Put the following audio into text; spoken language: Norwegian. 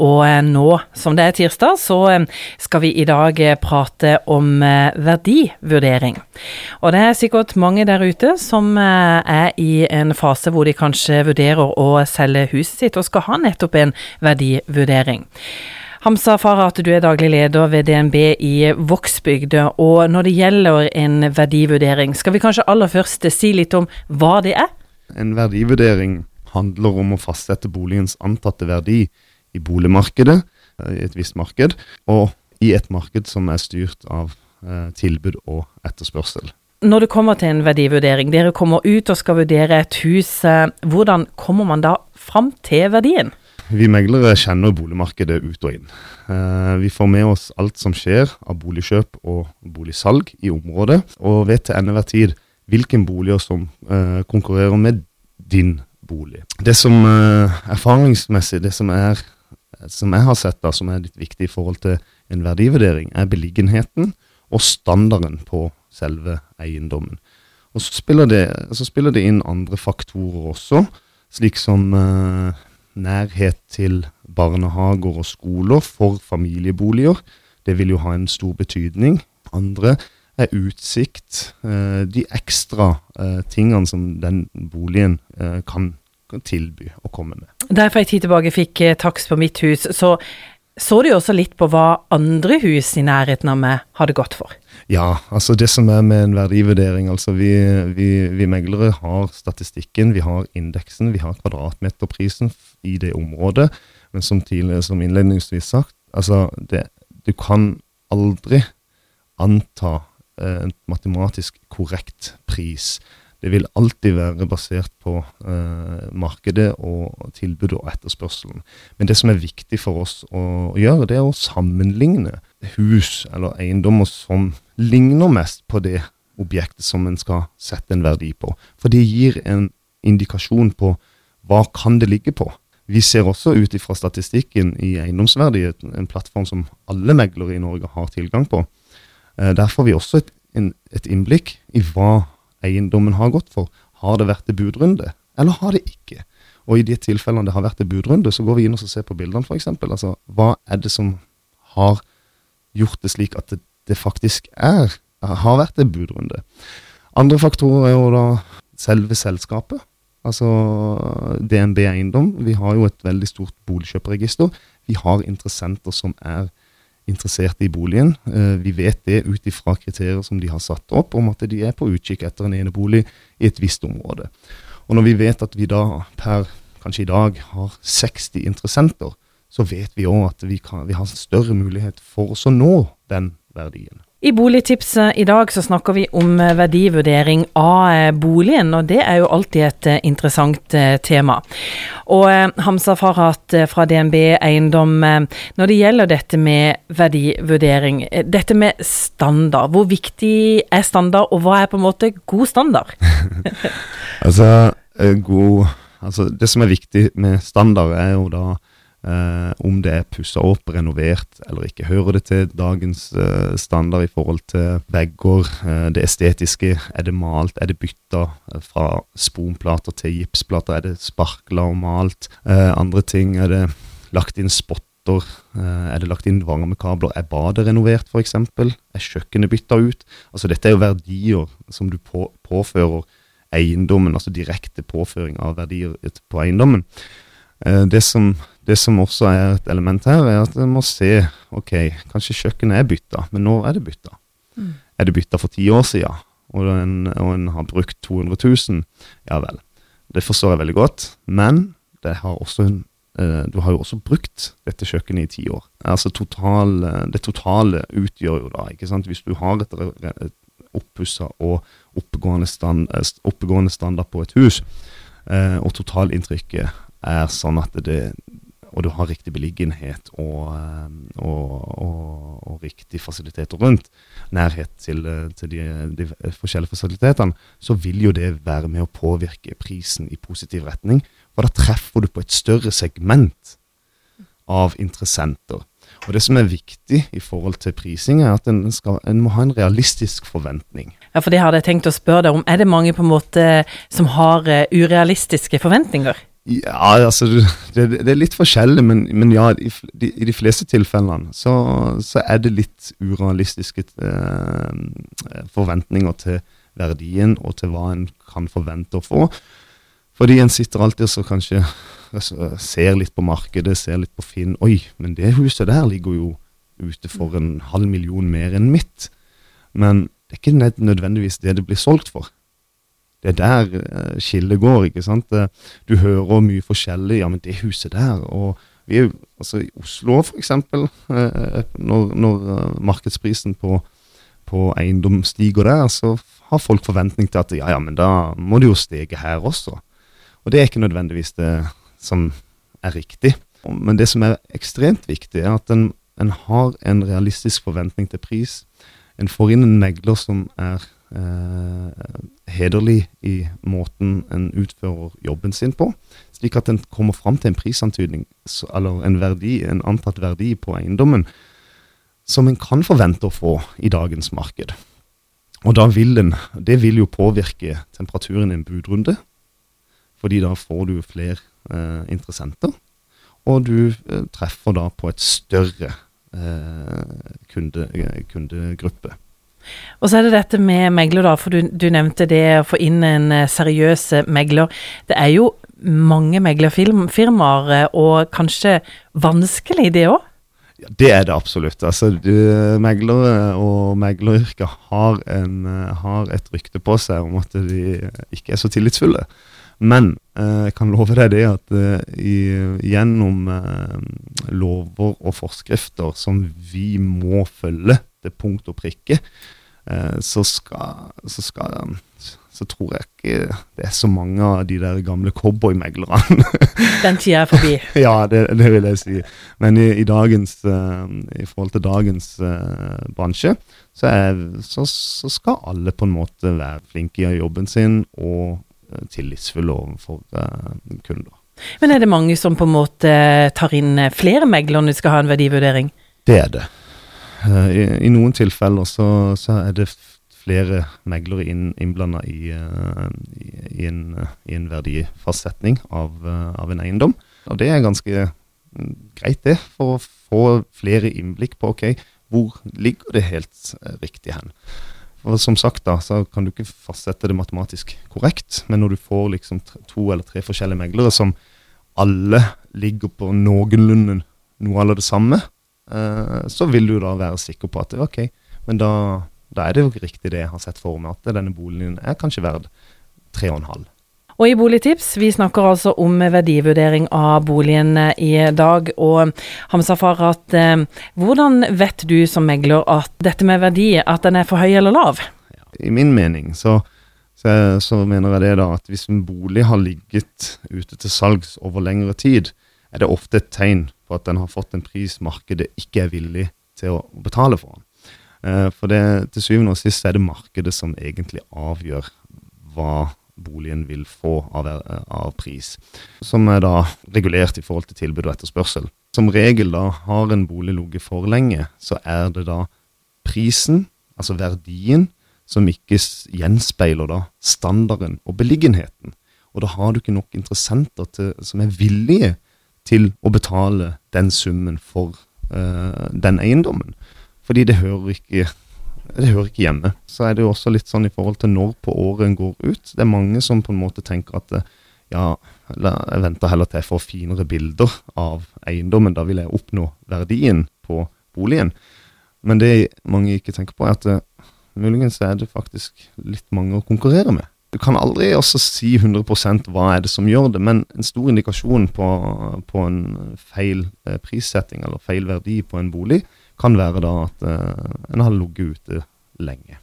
Og eh, nå som det er tirsdag, så eh, skal vi i dag eh, prate om verdivurdering. Og det er sikkert mange der ute som er i en fase hvor de kanskje vurderer å selge huset sitt, og skal ha nettopp en verdivurdering. Hamza Farhat, du er daglig leder ved DNB i Vågsbygd. Og når det gjelder en verdivurdering, skal vi kanskje aller først si litt om hva det er? En verdivurdering handler om å fastsette boligens antatte verdi i boligmarkedet, eh, i et visst marked, og i et marked som er styrt av eh, tilbud og etterspørsel. Når det kommer til en verdivurdering, dere kommer ut og skal vurdere et hus. Eh, hvordan kommer man da fram til verdien? Vi meglere kjenner boligmarkedet ut og inn. Vi får med oss alt som skjer av boligkjøp og boligsalg i området, og vet til enhver tid hvilke boliger som konkurrerer med din bolig. Det som erfaringsmessig, det som er som jeg har sett da, som er litt viktig i forhold til en verdivurdering, er beliggenheten og standarden på selve eiendommen. Og så spiller det, så spiller det inn andre faktorer også, slik som eh, nærhet til barnehager og skoler for familieboliger. Det vil jo ha en stor betydning. Andre er utsikt, eh, de ekstra eh, tingene som den boligen eh, kan kan tilby å komme med. Da jeg for en tid tilbake fikk eh, takst på mitt hus, så så du også litt på hva andre hus i nærheten av meg hadde gått for? Ja, altså det som er med en verdivurdering. altså Vi, vi, vi meglere har statistikken, vi har indeksen, vi har kvadratmeterprisen i det området. Men som, tidligere, som innledningsvis sagt, altså det, du kan aldri anta eh, en matematisk korrekt pris. Det vil alltid være basert på eh, markedet og tilbudet og etterspørselen. Men det som er viktig for oss å gjøre, det er å sammenligne hus eller eiendommer som ligner mest på det objektet som en skal sette en verdi på. For det gir en indikasjon på hva kan det ligge på. Vi ser også ut ifra statistikken i Eiendomsverdighet, en plattform som alle meglere i Norge har tilgang på. Eh, der får vi også et, en, et innblikk i hva eiendommen har gått for. Har det vært en budrunde, eller har det ikke? Og i de tilfellene det har vært en budrunde, så går vi inn og ser på bildene, f.eks. Altså, hva er det som har gjort det slik at det, det faktisk er, har vært en budrunde? Andre faktorer er jo da selve selskapet. Altså DNB Eiendom. Vi har jo et veldig stort boligkjøperregister. Vi har interessenter som er interesserte i boligen. Eh, vi vet det ut ifra kriterier som de har satt opp, om at de er på utkikk etter en enebolig i et visst område. Og når vi vet at vi da per kanskje i dag har 60 interessenter, så vet vi òg at vi, kan, vi har større mulighet for oss å nå den verdien. I Boligtipset i dag så snakker vi om eh, verdivurdering av eh, boligen, og det er jo alltid et eh, interessant tema. Og Hamza Farhat fra DNB Eiendom, når det gjelder dette med verdivurdering, dette med standard, hvor viktig er standard, og hva er på en måte god standard? altså, god, altså, det som er viktig med standard, er jo da Uh, om det er pussa opp, renovert eller ikke. Hører det til dagens eh, standard i forhold til vegger, eh, det estetiske? Er det malt? Er det bytta fra sponplater til gipsplater? Er det sparkla og malt? andre ting, er det lagt inn spotter? er det lagt inn varmekabler? Er badet renovert, f.eks.? Er kjøkkenet bytta ut? Altså Dette er jo verdier som du på, påfører eiendommen, altså direkte påføring av verdier på eiendommen. det som det som også er et element her, er at en må se ok, kanskje kjøkkenet er bytta, men når er det bytta? Mm. Er det bytta for ti år siden, og en, og en, har brukt 200 000? Ja vel. Det forstår jeg veldig godt, men det har også en, eh, du har jo også brukt dette kjøkkenet i ti år. Altså total, Det totale utgjør jo da, ikke sant. Hvis du har et, et oppussa og oppegående, stand, eh, oppegående standard på et hus, eh, og totalinntrykket er sånn at det, og du har riktig beliggenhet og, eh, og, og, og riktig fasiliteter rundt, nærhet til, eh, til de, de, forskjellige fasilitetene, så vil jo det være med å påvirke prisen i positiv retning. For da treffer du på et større segment av interessenter. Og Det som er viktig i forhold til prising, er at en, skal, en må ha en realistisk forventning. Ja, for det hadde jeg tenkt å spørre deg om. Er det mange på en måte som har uh, urealistiske forventninger? Ja, altså det, det, er litt forskjellig, men, men ja, i, de, i, de fleste tilfellene så, så er det litt urealistiske eh, forventninger til verdien og til hva en kan forvente å få. Fordi en sitter alltid og kanskje ser litt på markedet, ser litt på Finn. Oi, men det huset der ligger jo ute for en halv million mer enn mitt. Men det er ikke nødvendigvis det det blir solgt for det er der uh, skillet går. ikke sant? Eh, du hører mye forskjellig. Ja, men det huset der og vi altså I Oslo, for eksempel, uh, når, når markedsprisen på, på, eiendom stiger der, så har folk forventning til at ja, ja, men da må det jo stege her også. Og det er ikke nødvendigvis det som er riktig. Men det som er ekstremt viktig, er at en, en har en realistisk forventning til pris. En får inn en megler som er eh, hederlig i måten en utfører jobben sin på, slik at en kommer fram til en prisantydning, eller en verdi, en antatt verdi på eiendommen, som en kan forvente å få i dagens marked. Og da vil den, Det vil jo påvirke temperaturen i en budrunde, fordi da får du flere eh, interessenter, og du eh, treffer da på et større eh, kunde, kundegruppe. Og så er det dette med megler, da, for du, du, nevnte det å få inn en eh, seriøs eh, megler. Det er jo mange meglerfirmaer, eh, og kanskje vanskelig det òg? Ja, det er det absolutt. Altså, du, Meglere og megleryrket har, har, et rykte på seg om at de ikke er så tillitsfulle. Men jeg kan love deg det at i, gjennom lover og forskrifter som vi må følge til punkt og prikke, eh, så skal, så skal så tror jeg ikke det er så mange av de der gamle cowboymeglerne. Den tida er forbi? ja, det, det, vil jeg si. Men i, i, dagens, i forhold til dagens uh, bransje, så, er, så, så, skal alle på en måte være flinke i jobben sin og uh, tillitsfulle overfor kunder. Men er det mange som på en måte tar inn flere meglere når de skal ha en verdivurdering? Det er det. Eh, I, I, noen tilfeller så, så, er det flere meglere inn, innblanda i, i, i, en, verdifastsetning av, av, en eiendom. Og det er ganske mm, greit, det, for å få flere innblikk på ok, hvor ligger det helt riktig hen. For Som sagt da, så kan du ikke fastsette det matematisk korrekt, men når du får liksom to eller tre forskjellige meglere som alle ligger på noenlunde noe av det samme, Eh, så vil du da være sikker på at ok, men da, da er det jo riktig det jeg har sett for meg, at denne boligen er kanskje verd tre Og i Boligtips, vi snakker altså om verdivurdering av boligen eh, i dag. Og Hamza Farhat, eh, hvordan vet du som megler at dette med verdi, at den er for høy eller lav? I min mening så, så, så mener jeg det da at hvis en bolig har ligget ute til salgs over lengre tid, er det ofte et tegn på at den har fått en pris markedet ikke er villig til å betale for den. Eh, for det, til syvende og sist er det markedet som egentlig avgjør hva boligen vil få av, av, pris, som er da regulert i forhold til tilbud og etterspørsel. Som regel da har en bolig ligget for lenge, så er det da prisen, altså verdien, som ikke gjenspeiler da standarden og beliggenheten. Og da har du ikke nok interessenter til, som er villige til å betale den summen for uh, den eiendommen. Fordi det hører ikke det hører ikke hjemme. Så er det jo også litt sånn i forhold til når på året en går ut. Det er mange som på en måte tenker at ja, jeg venter heller til jeg får finere bilder av eiendommen. Da vil jeg oppnå verdien på boligen. Men det mange ikke tenker på, er at muligens er det faktisk litt mange å konkurrere med. Du kan aldri også si 100% hva er det som gjør det, men en stor indikasjon på, på en feil eh, prissetting eller feil verdi på en bolig kan være da at uh, en har ligget ute lenge.